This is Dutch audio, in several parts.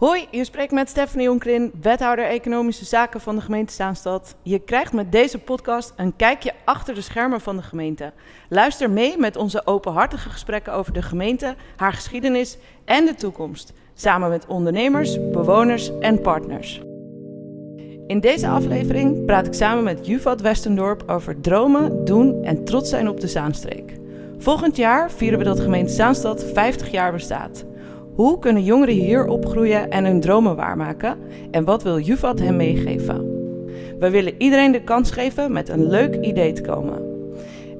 Hoi, je spreekt met Stephanie Onkrin, wethouder Economische Zaken van de gemeente Zaanstad. Je krijgt met deze podcast een kijkje achter de schermen van de gemeente. Luister mee met onze openhartige gesprekken over de gemeente, haar geschiedenis en de toekomst. Samen met ondernemers, bewoners en partners. In deze aflevering praat ik samen met Juvat Westendorp over dromen, doen en trots zijn op de Zaanstreek. Volgend jaar vieren we dat gemeente Zaanstad 50 jaar bestaat. Hoe kunnen jongeren hier opgroeien en hun dromen waarmaken? En wat wil Juvat hen meegeven? We willen iedereen de kans geven met een leuk idee te komen.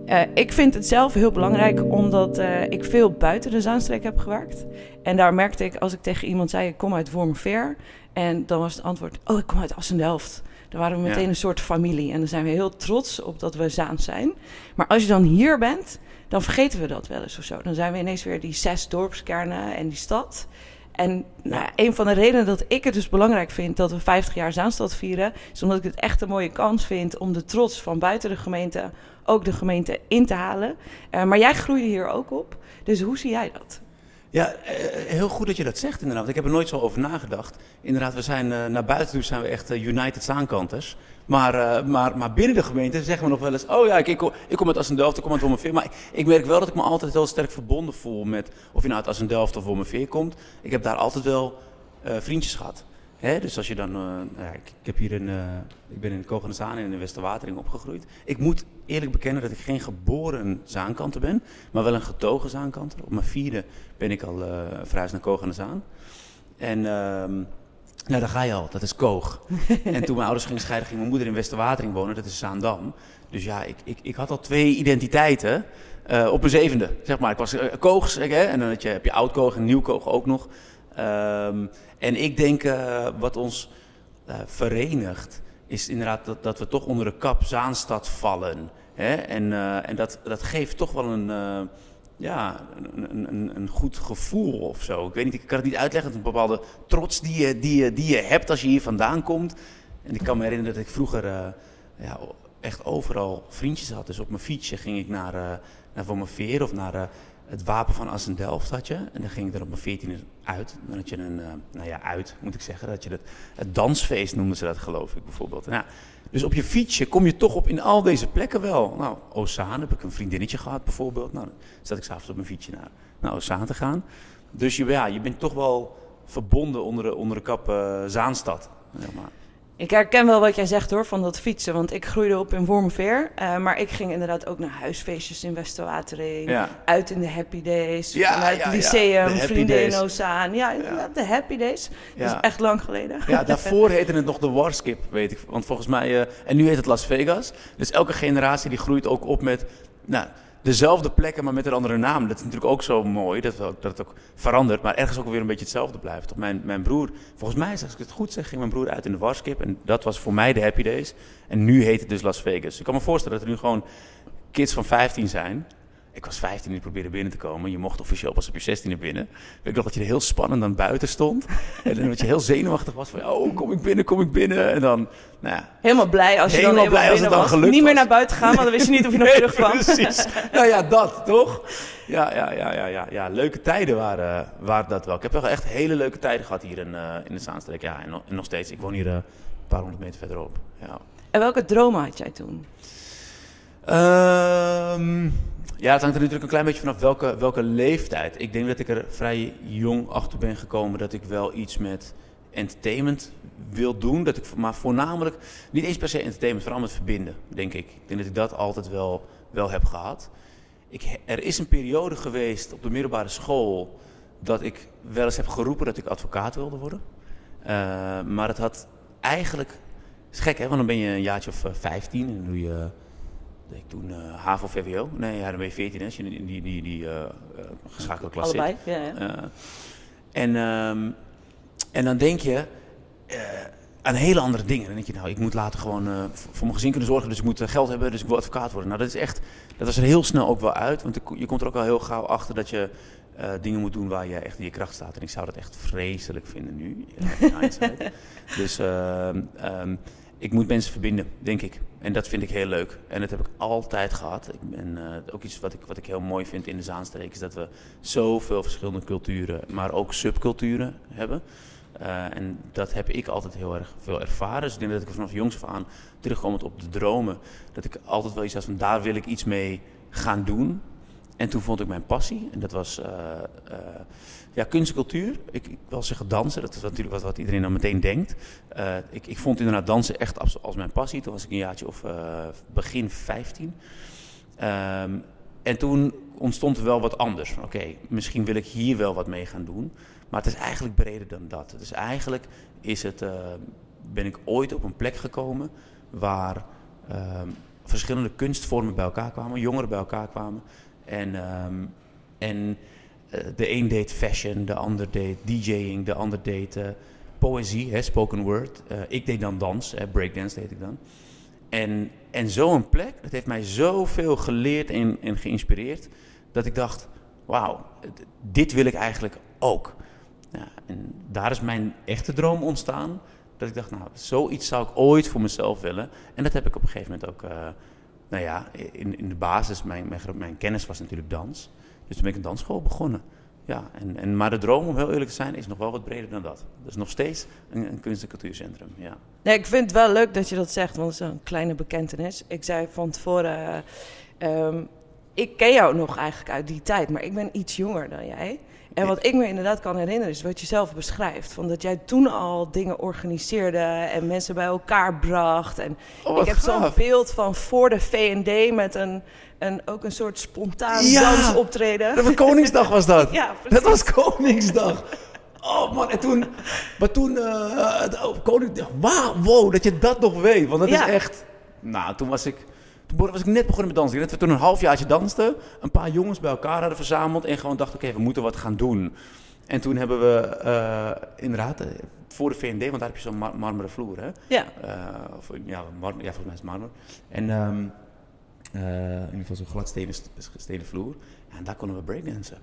Uh, ik vind het zelf heel belangrijk omdat uh, ik veel buiten de Zaanstreek heb gewerkt. En daar merkte ik als ik tegen iemand zei: Ik kom uit Wormerveer. En dan was het antwoord: Oh, ik kom uit Assendelft. Dan waren we meteen ja. een soort familie. En dan zijn we heel trots op dat we Zaans zijn. Maar als je dan hier bent, dan vergeten we dat wel eens of zo. Dan zijn we ineens weer die zes dorpskernen en die stad. En nou, een van de redenen dat ik het dus belangrijk vind dat we 50 jaar Zaanstad vieren, is omdat ik het echt een mooie kans vind om de trots van buiten de gemeente ook de gemeente in te halen. Uh, maar jij groeide hier ook op. Dus hoe zie jij dat? Ja, heel goed dat je dat zegt inderdaad. Ik heb er nooit zo over nagedacht. Inderdaad, we zijn uh, naar buiten toe zijn we echt uh, United Zaankanters. Maar, maar, maar binnen de gemeente zeggen we nog wel eens... oh ja, ik, ik, kom, ik kom uit Assendelft, ik kom uit Wormerveer. Maar ik merk wel dat ik me altijd heel sterk verbonden voel met... of je nou uit Assendelft of Wormerveer komt. Ik heb daar altijd wel vriendjes gehad. Hè? Dus als je dan... Uh, nou ja, ik, heb hier in, uh, ik ben in Kogenazaan en in de Westerwatering opgegroeid. Ik moet eerlijk bekennen dat ik geen geboren zaankanter ben, maar wel een getogen zaankanter. Op mijn vierde ben ik al uh, verhuisd naar Kogenazaan. En uh, nou, daar ga je al, dat is Koog. en toen mijn ouders gingen scheiden, ging mijn moeder in Westerwatering wonen, dat is Zaandam. Dus ja, ik, ik, ik had al twee identiteiten op mijn zevende, zeg maar. Ik was Koogs, hè? en dan je, heb je Oud-Koog en Nieuw-Koog ook nog. Um, en ik denk uh, wat ons uh, verenigt, is inderdaad dat, dat we toch onder de kap Zaanstad vallen. Hè? En, uh, en dat, dat geeft toch wel een, ja, een, een, een, goed gevoel of zo. Ik weet niet, ik kan het niet uitleggen. Een bepaalde trots die je, die, je, die je hebt als je hier vandaan komt. En ik kan me herinneren dat ik vroeger ja, echt overal vriendjes had. Dus op mijn fietsje ging ik naar, naar Van mijn Veer of naar het wapen van Assendelft had je. En dan ging ik er op mijn veertiende uit. Dan had je een, uh, nou ja, uit moet ik zeggen. Dat je het dansfeest noemden ze dat geloof ik bijvoorbeeld. Nou, dus op je fietsje kom je toch op in al deze plekken wel. Nou, Ozaan heb ik een vriendinnetje gehad bijvoorbeeld. Nou, dan zat ik s'avonds op mijn fietsje naar, naar Ozaan te gaan. Dus je, ja, je bent toch wel verbonden onder de, onder de kap uh, Zaanstad. Zeg maar. Ik herken wel wat jij zegt hoor, van dat fietsen. Want ik groeide op in Wormerveer. Uh, maar ik ging inderdaad ook naar huisfeestjes in Westerwatering. Ja. Uit in de Happy Days. Ja, vanuit ja, het lyceum, vrienden in Ozaan. Ja, de Happy Days. Dat is echt lang geleden. Ja, daarvoor heette het nog de Warskip, weet ik. Want volgens mij... Uh, en nu heet het Las Vegas. Dus elke generatie die groeit ook op met... Nou, dezelfde plekken, maar met een andere naam. Dat is natuurlijk ook zo mooi, dat, dat het ook verandert, maar ergens ook weer een beetje hetzelfde blijft. Mijn, mijn broer, volgens mij, als ik het goed zeg, ging mijn broer uit in de Warskip. En dat was voor mij de Happy Days. En nu heet het dus Las Vegas. Ik kan me voorstellen dat er nu gewoon kids van 15 zijn ik was 15 en ik probeerde binnen te komen. Je mocht officieel pas op je 16e binnen. Ik nog dat je er heel spannend aan buiten stond. En dat je heel zenuwachtig was van, oh, kom ik binnen, kom ik binnen. En dan, nou ja. Helemaal blij als je helemaal dan blij als het dan gelukt Niet meer naar buiten gaan, want dan wist je niet of je nog nee, terug kwam. Precies. Nou ja, dat, toch? Ja, ja, ja, ja, ja, ja. leuke tijden waren, waren dat wel. Ik heb wel echt hele leuke tijden gehad hier in, uh, in de Zaanstreek. Ja, en nog, en nog steeds. Ik woon hier uh, een paar honderd meter verderop. Ja. En welke dromen had jij toen? Um, ja, het hangt er natuurlijk een klein beetje vanaf welke, welke leeftijd. Ik denk dat ik er vrij jong achter ben gekomen dat ik wel iets met entertainment wil doen. Dat ik, maar voornamelijk, niet eens per se entertainment, vooral met verbinden, denk ik. Ik denk dat ik dat altijd wel, wel heb gehad. Ik, er is een periode geweest op de middelbare school dat ik wel eens heb geroepen dat ik advocaat wilde worden. Uh, maar het had eigenlijk, is gek hè, want dan ben je een jaartje of 15 en dan doe je ik toen uh, HAVO, VWO. Nee, ja, dan ben je 14 als je in die, die, die uh, geschakelde klas Allebei, zit. ja. ja. Uh, en, um, en dan denk je aan hele andere dingen. Dan denk je, nou, ik moet later gewoon voor mijn gezin kunnen zorgen, dus ik moet geld hebben, dus ik wil advocaat worden. Nou, dat is echt, dat was er heel snel ook wel uit, want je komt er ook al heel gauw achter dat je dingen moet doen waar je echt in je kracht staat. En ik zou dat echt vreselijk vinden nu, in dus um, ik moet mensen verbinden, denk ik. En dat vind ik heel leuk. En dat heb ik altijd gehad. Ik ben, uh, ook iets wat ik, wat ik heel mooi vind in de Zaanstreek is dat we zoveel verschillende culturen, maar ook subculturen hebben. Eh, en dat heb ik altijd heel erg veel ervaren. Dus ik denk dat ik vanaf jongs af aan, terugkomend op de dromen, dat ik altijd wel iets had van daar wil ik iets mee gaan doen. En toen vond ik mijn passie, en dat was uh, ja, kunst en cultuur. Ik, ik wil zeggen dansen, dat is natuurlijk wat, wat iedereen dan meteen denkt. Uh, ik, ik vond inderdaad dansen echt als, als mijn passie. Toen was ik een jaartje of begin 15. Um, en toen ontstond er wel wat anders. Oké, misschien wil ik hier wel wat mee gaan doen. Maar het is eigenlijk breder dan dat. Dus eigenlijk is het, ben ik ooit op een plek gekomen waar uh, verschillende kunstvormen bij elkaar kwamen, jongeren bij elkaar kwamen. En, um, en uh, de een deed fashion, de ander deed DJing, de ander deed uh, poëzie, hè, spoken word. ik deed dan dans, hè, breakdance deed ik dan. En, en zo'n plek, dat heeft mij zoveel geleerd en, en geïnspireerd, dat ik dacht, wauw, dit wil ik eigenlijk ook. Ja, en daar is mijn echte droom ontstaan. Dat ik dacht, nou, zoiets zou ik ooit voor mezelf willen. En dat heb ik op een gegeven moment ook, uh, nou ja, in, in de basis, mijn, mijn, mijn, kennis was natuurlijk dans. Dus toen ben ik een dansschool begonnen. Ja, en, en, maar de droom, om heel eerlijk te zijn, is nog wel wat breder dan dat. Dus nog steeds een, een kunst- en cultuurcentrum, ja. Nee, ik vind het wel leuk dat je dat zegt, want het is een kleine bekentenis. Ik zei van tevoren, um, ik ken jou nog eigenlijk uit die tijd, maar ik ben iets jonger dan jij. En wat ik me inderdaad kan herinneren is wat je zelf beschrijft. Van dat jij toen al dingen organiseerde en mensen bij elkaar bracht. En oh, ik heb zo'n beeld van voor de V&D met een, een, ook een soort spontaan ja, dansoptreden. Dat was Koningsdag was dat. ja, dat was Koningsdag. Oh man, en toen, maar toen, uh, Koningsdag, wow, wow, dat je dat nog weet. Want dat ja. is echt, nou, toen was ik... Toen was ik net begonnen met dansen. Dat we toen een halfjaartje dansten. Een paar jongens bij elkaar hadden verzameld. En gewoon dachten, oké, okay, we moeten wat gaan doen. En toen hebben we uh, inderdaad, uh, voor de VND, want daar heb je zo'n mar marmeren vloer, hè? Ja. Uh, of, ja, ja, volgens mij is het marmer. En um, in ieder geval zo'n glad stenen, vloer. En daar konden we breakdansen.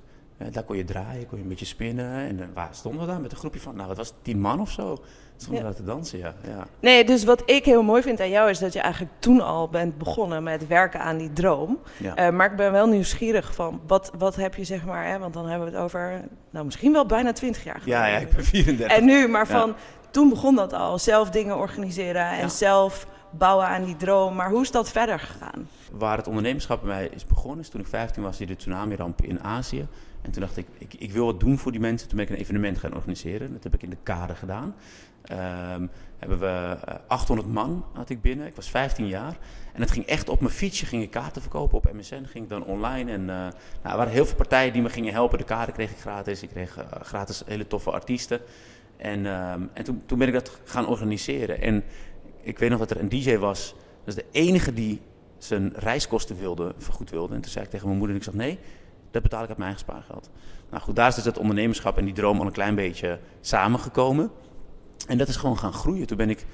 Daar kon je draaien, kon je een beetje spinnen. En waar stonden we daar met een groepje van, nou, het was tien man of zo. Daar te dansen, ja. ja. Nee, dus wat ik heel mooi vind aan jou is dat je eigenlijk toen al bent begonnen met werken aan die droom. Ja. Uh, maar ik ben wel nieuwsgierig van, wat, wat heb je zeg maar, hè, want dan hebben we het over, nou misschien wel bijna twintig jaar geleden. Ja, ja, ik ben 34. En nu, maar van, toen begon dat al, zelf dingen organiseren en zelf bouwen aan die droom. Maar hoe is dat verder gegaan? Waar het ondernemerschap bij mij is begonnen, is toen ik 15 was, die de tsunami-ramp in Azië. En toen dacht ik, ik, ik wil wat doen voor die mensen. Toen ben ik een evenement gaan organiseren. Dat heb ik in de kade gedaan. Um, hebben we uh, 800 man had ik binnen. Ik was 15 jaar. En het ging echt op mijn fietsje, ging ik kaarten verkopen. Op MSN ging ik dan online. En uh, nou, er waren heel veel partijen die me gingen helpen. De kaarten kreeg ik gratis. Ik kreeg uh, gratis hele toffe artiesten. En, um, en toen, toen ben ik dat gaan organiseren. En ik weet nog dat er een DJ was. Dat is de enige die zijn reiskosten wilde, vergoed wilde. En toen zei ik tegen mijn moeder, en ik zeg nee, dat betaal ik uit mijn eigen spaargeld. Nou goed, daar is dus dat ondernemerschap en die droom al een klein beetje samengekomen. En dat is gewoon gaan groeien. Toen ben ik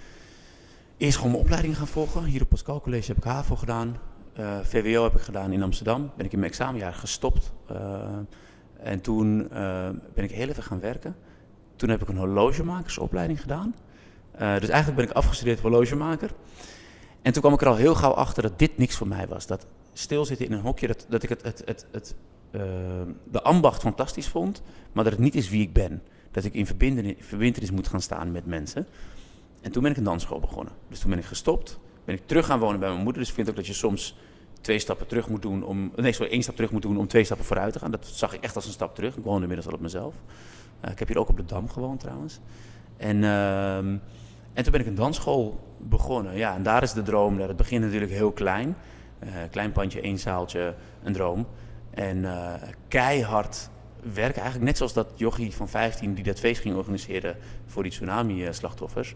eerst gewoon mijn opleiding gaan volgen. Hier op Pascal College heb ik HAVO gedaan. Uh, VWO heb ik gedaan in Amsterdam. Ben ik in mijn examenjaar gestopt. Uh, en toen uh, ben ik heel even gaan werken. Toen heb ik een horlogemakersopleiding gedaan. Dus eigenlijk ben ik afgestudeerd horlogemaker. En toen kwam ik er al heel gauw achter dat dit niks voor mij was. Dat stilzitten in een hokje, dat, dat ik het, het, het, het de ambacht fantastisch vond, maar dat het niet is wie ik ben. Dat ik in verbindenis moet gaan staan met mensen. En toen ben ik een dansschool begonnen. Dus toen ben ik gestopt, ben ik terug gaan wonen bij mijn moeder. Dus ik vind ook dat je soms twee stappen terug moet doen om... Nee, sorry, één stap terug moet doen om twee stappen vooruit te gaan. Dat zag ik echt als een stap terug. Ik woonde inmiddels al op mezelf. Uh, ik heb hier ook op de Dam gewoond trouwens. En, uh, en toen ben ik een dansschool begonnen. Ja, en daar is de droom. Het begint natuurlijk heel klein. Uh, klein pandje, één zaaltje, een droom. En uh, keihard werken. Eigenlijk net zoals dat jochie van 15 die dat feest ging organiseren voor die tsunami-slachtoffers.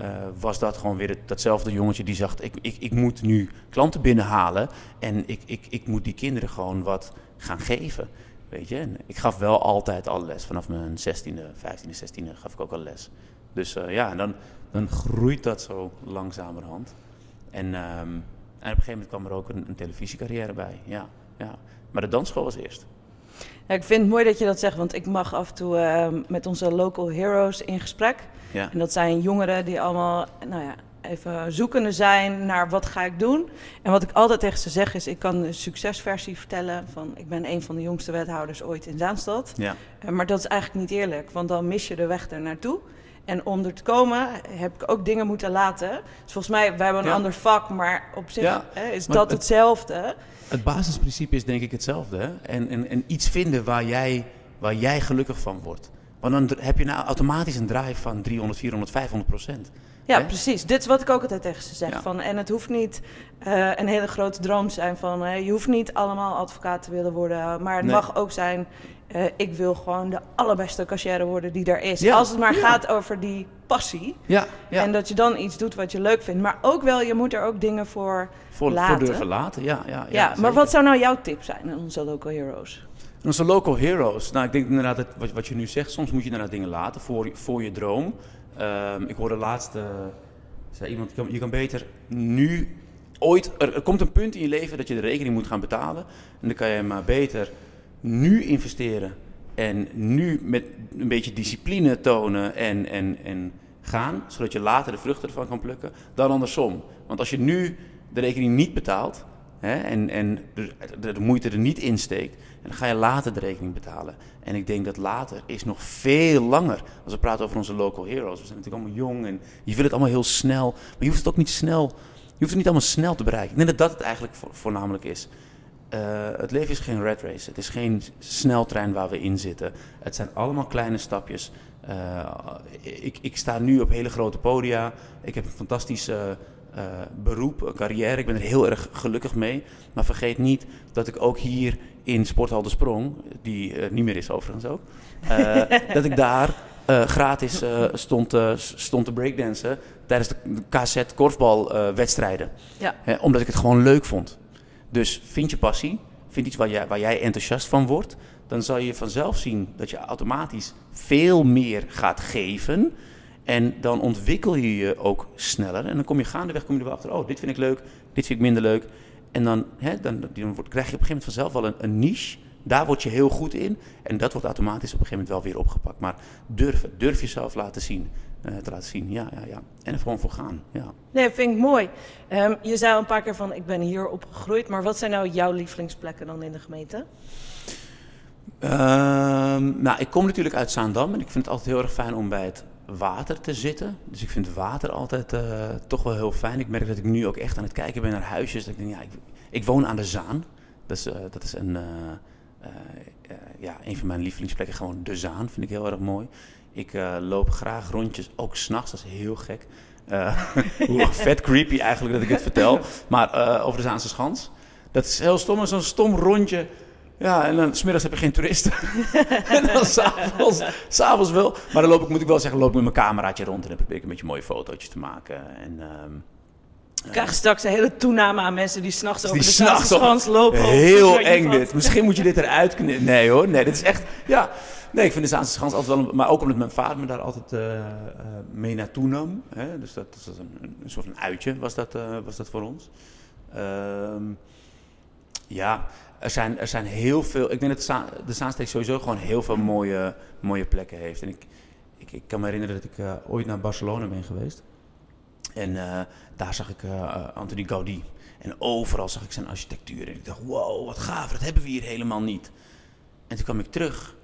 Uh, was dat gewoon weer datzelfde jongetje die zegt: ik, ik, ik moet nu klanten binnenhalen en ik, ik, ik moet die kinderen gewoon wat gaan geven. Weet je? En ik gaf wel altijd al les. Vanaf mijn 16e, 15e, 16e gaf ik ook al les. Dus uh, ja, en dan, dan groeit dat zo langzamerhand. En, um, en op een gegeven moment kwam er ook een, een televisiecarrière bij. Ja, ja. Maar de dansschool was eerst. Ja, ik vind het mooi dat je dat zegt, want ik mag af en toe uh, met onze local heroes in gesprek. Ja. En dat zijn jongeren die allemaal, nou ja, even zoekende zijn naar wat ga ik doen. En wat ik altijd tegen ze zeg is, ik kan de succesversie vertellen van ik ben een van de jongste wethouders ooit in Zaanstad. Ja. Uh, maar dat is eigenlijk niet eerlijk, want dan mis je de weg er naartoe. En om er te komen heb ik ook dingen moeten laten. Dus volgens mij, wij hebben een Ja. ander vak, maar op zich Ja, hè, is maar dat het- hetzelfde. Het basisprincipe is denk ik hetzelfde. Hè? En, en, en iets vinden waar jij, waar jij gelukkig van wordt. Want dan heb je nou automatisch een drive van 300, 400, 500 procent. Ja, Hè? precies. Dit is wat ik ook altijd tegen ze zeg. Ja. Van, en het hoeft niet eh, een hele grote droom te zijn van... eh, je hoeft niet allemaal advocaat te willen worden. Maar het Nee. mag ook zijn... eh, ik wil gewoon de allerbeste cashier worden die er is. Ja, Als het maar ja. gaat over die passie. Ja, ja. En dat je dan iets doet wat je leuk vindt. Maar ook wel, je moet er ook dingen voor... voor, voor laten. durven laten. Ja, ja, ja, Ja, maar wat zou nou jouw tip zijn aan onze local heroes? En Onze local heroes. Nou, ik denk inderdaad dat wat, wat je nu zegt. Soms moet je inderdaad dingen laten voor, voor je droom. Ehm, ik hoorde laatst, eh, zei iemand, je kan, je kan beter nu, ooit, er, er komt een punt in je leven dat je de rekening moet gaan betalen. En dan kan je maar beter nu investeren. En nu met een beetje discipline tonen en, en, en gaan. Zodat je later de vruchten ervan kan plukken. Dan andersom. Want als je nu de rekening niet betaalt. Hè, en en de, de, moeite er niet insteekt. En dan ga je later de rekening betalen. En ik denk dat later is nog veel langer. Als we praten over onze local heroes. We zijn natuurlijk allemaal jong en je wil het allemaal heel snel. Maar je hoeft het ook niet snel. Je hoeft het niet allemaal snel te bereiken. Ik denk dat dat het eigenlijk vo- voornamelijk is. Eh, het leven is geen red race. Het is geen sneltrein waar we in zitten. Het zijn allemaal kleine stapjes. Eh, ik, ik sta nu op hele grote podia. Ik heb een fantastisch eh, beroep, een carrière. Ik ben er heel erg gelukkig mee. Maar vergeet niet dat ik ook hier in Sporthal de Sprong, die niet meer is overigens ook, dat ik daar gratis stond, stond te breakdansen tijdens de KZ korfbalwedstrijden. Ja. Omdat ik het gewoon leuk vond. Dus vind je passie, vind iets waar jij, waar jij enthousiast van wordt, dan zal je vanzelf zien dat je automatisch veel meer gaat geven. En dan ontwikkel je je ook sneller. En dan kom je gaandeweg kom je er achter, oh, dit vind ik leuk, dit vind ik minder leuk. En dan, hè, dan, krijg je op een gegeven moment vanzelf wel een, een niche. Daar word je heel goed in. En dat wordt automatisch op een gegeven moment wel weer opgepakt. Maar durf, durf jezelf laten zien. Eh, te laten zien, ja, ja, ja. En er gewoon voor gaan, ja. Nee, vind ik mooi. Ehm, je zei al een paar keer van, ik ben hier opgegroeid. Maar wat zijn nou jouw lievelingsplekken dan in de gemeente? Ehm, nou, ik kom natuurlijk uit Zaandam en ik vind het altijd heel erg fijn om bij het water te zitten. Dus ik vind water altijd eh, toch wel heel fijn. Ik merk dat ik nu ook echt aan het kijken ben naar huisjes. Dat ik denk, ja, ik, ik woon aan de Zaan. Dat is, eh, dat is een, ja, een van mijn lievelingsplekken. Gewoon de Zaan vind ik heel erg mooi. Ik eh, loop graag rondjes, ook s'nachts. Dat is heel gek. Eh, hoe vet creepy eigenlijk dat ik het vertel. Maar eh, over de Zaanse Schans. Dat is heel stom, zo'n stom rondje. Ja, en dan smiddags heb je geen toeristen. en dan s'avonds, s'avonds wel. Maar dan loop ik, moet ik wel zeggen, loop ik met mijn cameraatje rond. En dan probeer ik een beetje mooie fotootjes te maken. En, ehm, Ik krijg straks een hele toename aan mensen die s'nachts over die de Zaanse lopen. Heel eng dit. Misschien moet je dit eruit knippen. Nee hoor, nee, dit is echt... Ja, nee, ik vind de Zaanse Schans altijd wel... Een, maar ook omdat mijn vader me daar altijd eh, eh, mee naartoe nam. Hè? Dus dat is een, een soort van uitje was dat, eh, was dat voor ons. Ehm, ja, er zijn, er zijn heel veel... Ik denk dat de, Za- de Zaanstreek sowieso gewoon heel veel mooie, mooie plekken heeft. En ik, ik, ik kan me herinneren dat ik ooit naar Barcelona ben geweest. En eh, daar zag ik eh, eh, Anthony Gaudí. En overal zag ik zijn architectuur. En ik dacht, wow, wat gaaf, dat hebben we hier helemaal niet. En toen kwam ik terug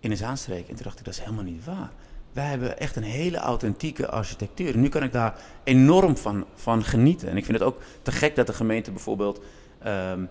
in de Zaanstreek. En toen dacht ik, dat is helemaal niet waar. Wij hebben echt een hele authentieke architectuur. Nu kan ik daar enorm van, van genieten. En ik vind het ook te gek dat de gemeente bijvoorbeeld ehm,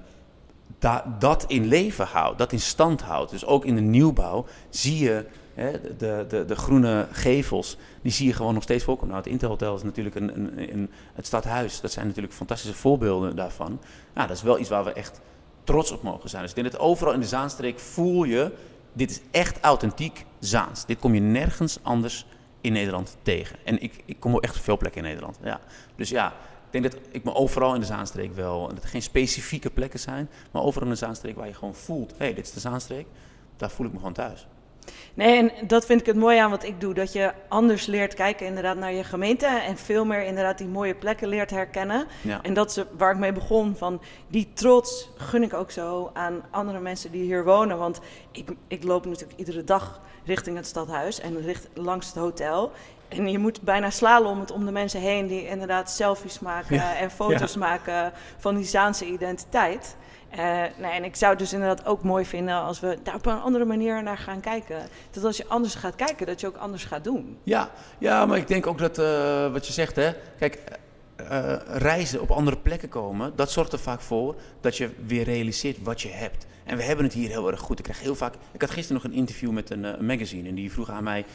da- dat in leven houdt, dat in stand houdt. Dus ook in de nieuwbouw zie je de, de, de groene gevels, die zie je gewoon nog steeds voorkomen. Nou, het Interhotel is natuurlijk een, een, een, het stadhuis. Dat zijn natuurlijk fantastische voorbeelden daarvan. Ja, dat is wel iets waar we echt trots op mogen zijn. Dus ik denk dat overal in de Zaanstreek voel je, dit is echt authentiek Zaans. Dit kom je nergens anders in Nederland tegen. En ik, ik kom op echt veel plekken in Nederland. Ja. Dus ja, ik denk dat ik me overal in de Zaanstreek wel, dat er geen specifieke plekken zijn, maar overal in de Zaanstreek waar je gewoon voelt, hé, hey, dit is de Zaanstreek, daar voel ik me gewoon thuis. Nee, en dat vind ik het mooie aan wat ik doe. Dat je anders leert kijken inderdaad naar je gemeente. En veel meer inderdaad die mooie plekken leert herkennen. Ja. En dat is waar ik mee begon. Van die trots gun ik ook zo aan andere mensen die hier wonen. Want ik, ik loop natuurlijk iedere dag richting het stadhuis en richt, langs het hotel. En je moet bijna slalom om de mensen heen die inderdaad selfies maken Ja, en foto's ja. maken van die Zaanse identiteit. Eh, nee, en ik zou het dus inderdaad ook mooi vinden als we daar op een andere manier naar gaan kijken. Dat als je anders gaat kijken, dat je ook anders gaat doen. Ja, ja, maar ik denk ook dat eh, wat je zegt, hè. Kijk, eh, reizen op andere plekken komen, dat zorgt er vaak voor dat je weer realiseert wat je hebt. En we hebben het hier heel erg goed. Ik krijg heel vaak. Ik had gisteren nog een interview met een magazine en die vroeg aan mij: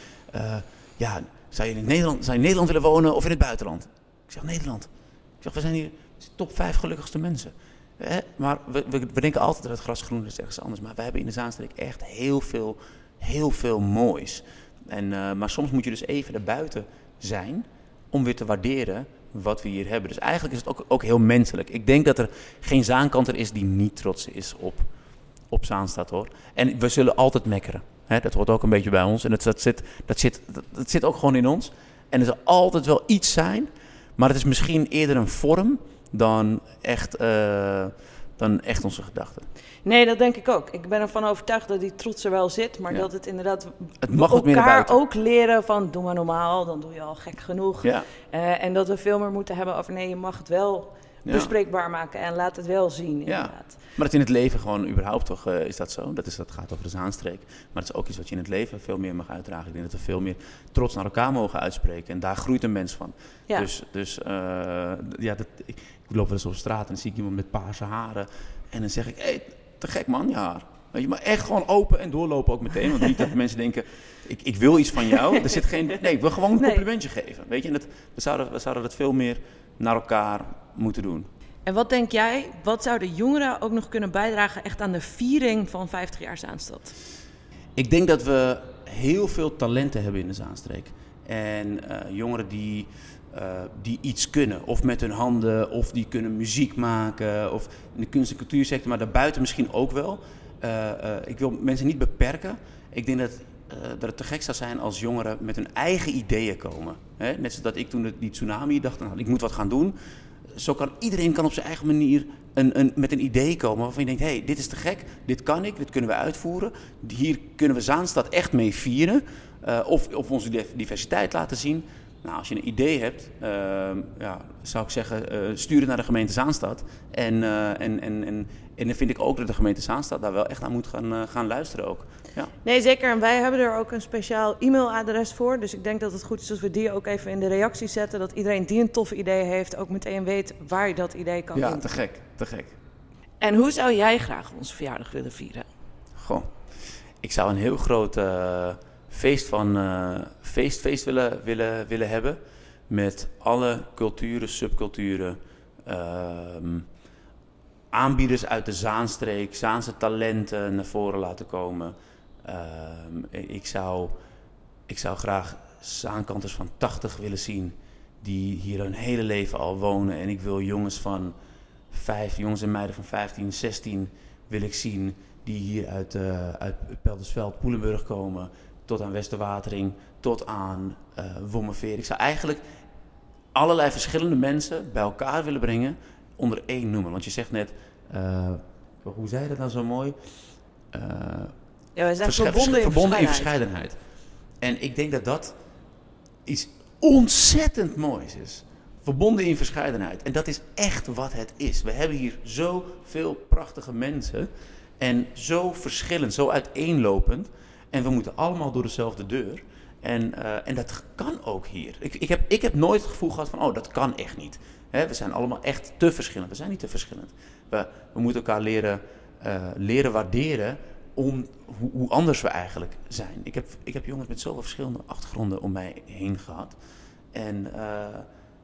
Ja, zou je, in Nederland, zou je in Nederland willen wonen of in het buitenland? Ik zeg Nederland. Ik zeg, we zijn hier top vijf gelukkigste mensen. Hè? Maar we, we, we denken altijd dat het gras groen is ergens anders. Maar wij hebben in de Zaanstreek echt heel veel, heel veel moois. En, eh, maar soms moet je dus even erbuiten zijn om weer te waarderen wat we hier hebben. Dus eigenlijk is het ook, ook heel menselijk. Ik denk dat er geen Zaankanter is die niet trots is op, op Zaanstad hoor. En we zullen altijd mekkeren. Hè? Dat hoort ook een beetje bij ons. En dat, zit, dat, zit, dat, dat zit ook gewoon in ons. En er zal altijd wel iets zijn. Maar het is misschien eerder een vorm dan echt, eh, dan echt onze gedachten. Nee, dat denk ik ook. Ik ben ervan overtuigd dat die trots er wel zit, maar Ja. dat het inderdaad Het mag elkaar ook leren van doe maar normaal, dan doe je al gek genoeg. Ja, Eh, en dat we veel meer moeten hebben over nee, je mag het wel ja. bespreekbaar maken en laat het wel zien inderdaad. Maar het in het leven gewoon überhaupt toch eh, is dat zo. Dat, is, dat gaat over de Zaanstreek. Maar het is ook iets wat je in het leven veel meer mag uitdragen. Ik denk dat we veel meer trots naar elkaar mogen uitspreken. En daar groeit een mens van. Ja. Dus, dus ja, dat, ik, ik loop wel eens op straat en dan zie ik iemand met paarse haren. En dan zeg ik, hé, hey, te gek man, je haar. Weet je, maar echt gewoon open en doorlopen ook meteen. Want niet dat mensen denken, ik, ik wil iets van jou. Er zit geen, nee, ik wil gewoon een Nee. complimentje geven. Weet je, en dat, we, zouden, we zouden dat veel meer naar elkaar moeten doen. En wat denk jij, wat zouden jongeren ook nog kunnen bijdragen echt aan de viering van 50 jaar Zaanstad? Ik denk dat we heel veel talenten hebben in de Zaanstreek. En eh, jongeren die, eh, die iets kunnen, of met hun handen, of die kunnen muziek maken, of in de kunst- en cultuursector, maar daarbuiten misschien ook wel. Eh, eh, ik wil mensen niet beperken. Ik denk dat, dat het te gek zou zijn als jongeren met hun eigen ideeën komen. Hè? Net zoals dat ik toen die tsunami dacht, nou, ik moet wat gaan doen. Zo kan iedereen kan op zijn eigen manier een, een, met een idee komen waarvan je denkt, hé, hey, dit is te gek, dit kan ik, dit kunnen we uitvoeren. Hier kunnen we Zaanstad echt mee vieren. of, of onze div- diversiteit laten zien. Nou, als je een idee hebt, ehm, ja, zou ik zeggen, eh, stuur het naar de gemeente Zaanstad. En, eh, en, en, en, en dan vind ik ook dat de gemeente Zaanstad daar wel echt aan moet gaan, eh, gaan luisteren ook. Ja. Nee, zeker. En wij hebben er ook een speciaal e-mailadres voor. Dus ik denk dat het goed is als we die ook even in de reacties zetten. Dat iedereen die een tof idee heeft ook meteen weet waar je dat idee kan ja, te gek, te gek. En hoe zou jij graag onze verjaardag willen vieren? Goh, ik zou een heel groot feest, van, feest willen, willen, willen hebben. Met alle culturen, subculturen, ehm, aanbieders uit de Zaanstreek, Zaanse talenten naar voren laten komen. Ehm, ik, zou, ik zou graag Zaankanters van 80 willen zien die hier hun hele leven al wonen. En ik wil jongens van vijf, jongens en meiden van 15, 16 wil ik zien die hier uit, eh uit Peldersveld, Poelenburg komen, tot aan Westerwatering, tot aan eh Wommerveer. Ik zou eigenlijk allerlei verschillende mensen bij elkaar willen brengen onder één noemer. Want je zegt net, eh, hoe zei je dat nou zo mooi? Eh, Ja, zijn verbonden, in, verbonden in verscheidenheid. verscheidenheid. En ik denk dat dat iets ontzettend moois is. Verbonden in verscheidenheid. En dat is echt wat het is. We hebben hier zoveel prachtige mensen. En zo verschillend, zo uiteenlopend. En we moeten allemaal door dezelfde deur. En, eh, en dat kan ook hier. Ik, ik, heb, ik heb nooit het gevoel gehad van, oh, dat kan echt niet. We zijn allemaal echt te verschillend. We zijn niet te verschillend. We, we moeten elkaar leren, eh, leren waarderen om hoe, hoe anders we eigenlijk zijn. Ik heb, ik heb jongens met zoveel verschillende achtergronden om mij heen gehad. En, eh,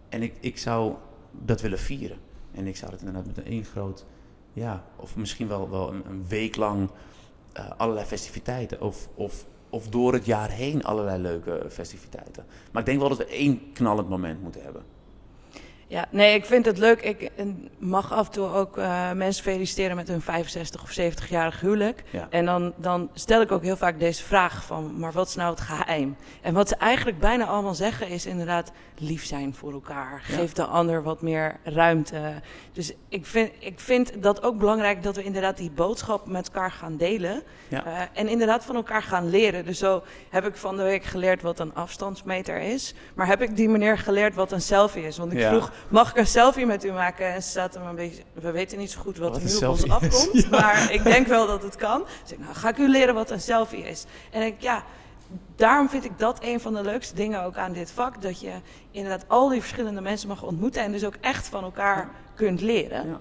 en ik, ik zou dat willen vieren. En ik zou dat inderdaad met een groot, ja, of misschien wel, wel een, een week lang eh, allerlei festiviteiten. Of, of, of door het jaar heen allerlei leuke festiviteiten. Maar ik denk wel dat we één knallend moment moeten hebben. Ja, nee, ik vind het leuk. Ik eh, mag af en toe ook uh, mensen feliciteren met hun 65 of 70-jarig huwelijk. Ja. En dan, dan stel ik ook heel vaak deze vraag van, maar wat is nou het geheim? En wat ze eigenlijk bijna allemaal zeggen is inderdaad lief zijn voor elkaar. Ja. Geef de ander wat meer ruimte. Dus ik vind, ik vind dat ook belangrijk dat we inderdaad die boodschap met elkaar gaan delen. Ja. Uh, en inderdaad van elkaar gaan leren. Dus zo heb ik van de week geleerd wat een afstandsmeter is. Maar heb ik die meneer geleerd wat een selfie is? Want ik vroeg, mag ik een selfie met u maken? En ze zaten me een beetje, we weten niet zo goed wat, Wat er nu op ons afkomt. Ja. Maar ik denk wel dat het kan. Dus ik, nou, ga ik u leren wat een selfie is? En ik, ja, daarom vind ik dat een van de leukste dingen ook aan dit vak. Dat je inderdaad al die verschillende mensen mag ontmoeten. En dus ook echt van elkaar kunt leren. Ja.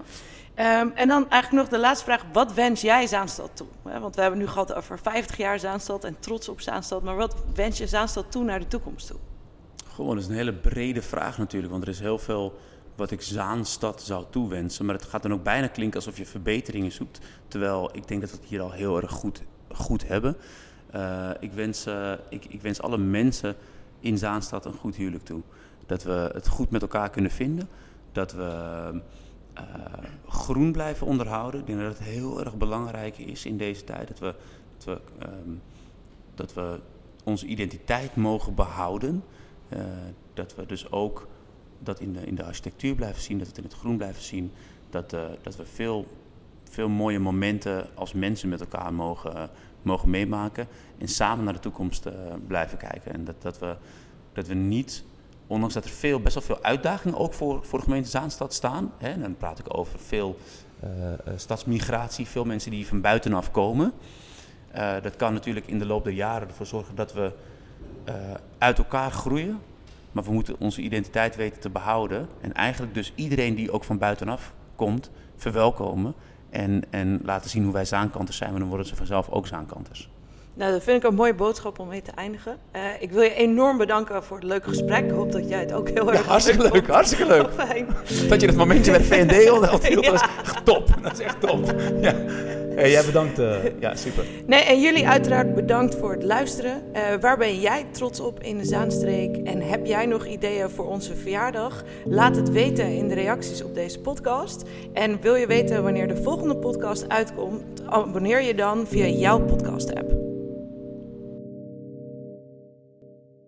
Ehm, en dan eigenlijk nog de laatste vraag. Wat wens jij Zaanstad toe? Want we hebben nu gehad over 50 jaar Zaanstad en trots op Zaanstad. Maar wat wens je Zaanstad toe naar de toekomst toe? Gewoon, dat is een hele brede vraag natuurlijk. Want er is heel veel wat ik Zaanstad zou toewensen. Maar het gaat dan ook bijna klinken alsof je verbeteringen zoekt. Terwijl ik denk dat we het hier al heel erg goed, goed hebben. Eh, ik, wens, eh, ik, ik wens alle mensen in Zaanstad een goed huwelijk toe. Dat we het goed met elkaar kunnen vinden. Dat we eh, groen blijven onderhouden. Ik denk dat het heel erg belangrijk is in deze tijd. Dat we, dat we, ehm, dat we onze identiteit mogen behouden. Eh, dat we dus ook dat in de, in de architectuur blijven zien, dat we het in het groen blijven zien. Dat, eh, dat we veel, veel mooie momenten als mensen met elkaar mogen, mogen meemaken. En samen naar de toekomst eh, blijven kijken. En dat, dat, we, dat we niet, ondanks dat er veel, best wel veel uitdagingen ook voor, voor de gemeente Zaanstad staan. Hè, en dan praat ik over veel stadsmigratie, veel mensen die van buitenaf komen. Dat kan natuurlijk in de loop der jaren ervoor zorgen dat we eh, uit elkaar groeien. Maar we moeten onze identiteit weten te behouden. En eigenlijk dus iedereen die ook van buitenaf komt, verwelkomen. En, en laten zien hoe wij zaankanters zijn. Want dan worden ze vanzelf ook zaankanters. Nou, dat vind ik een mooie boodschap om mee te eindigen. Eh, ik wil je enorm bedanken voor het leuke gesprek. Ik hoop dat jij het ook heel erg vond. hartstikke Heel fijn. Dat je dat momentje met VND Ja. dat is echt top. Dat is echt top. Ja. Hey, jij bedankt. eh, ja, super. Nee, en jullie uiteraard bedankt voor het luisteren. Eh, waar ben jij trots op in de Zaanstreek? En heb jij nog ideeën voor onze verjaardag? Laat het weten in de reacties op deze podcast. En wil je weten wanneer de volgende podcast uitkomt? Abonneer je dan via jouw podcast app.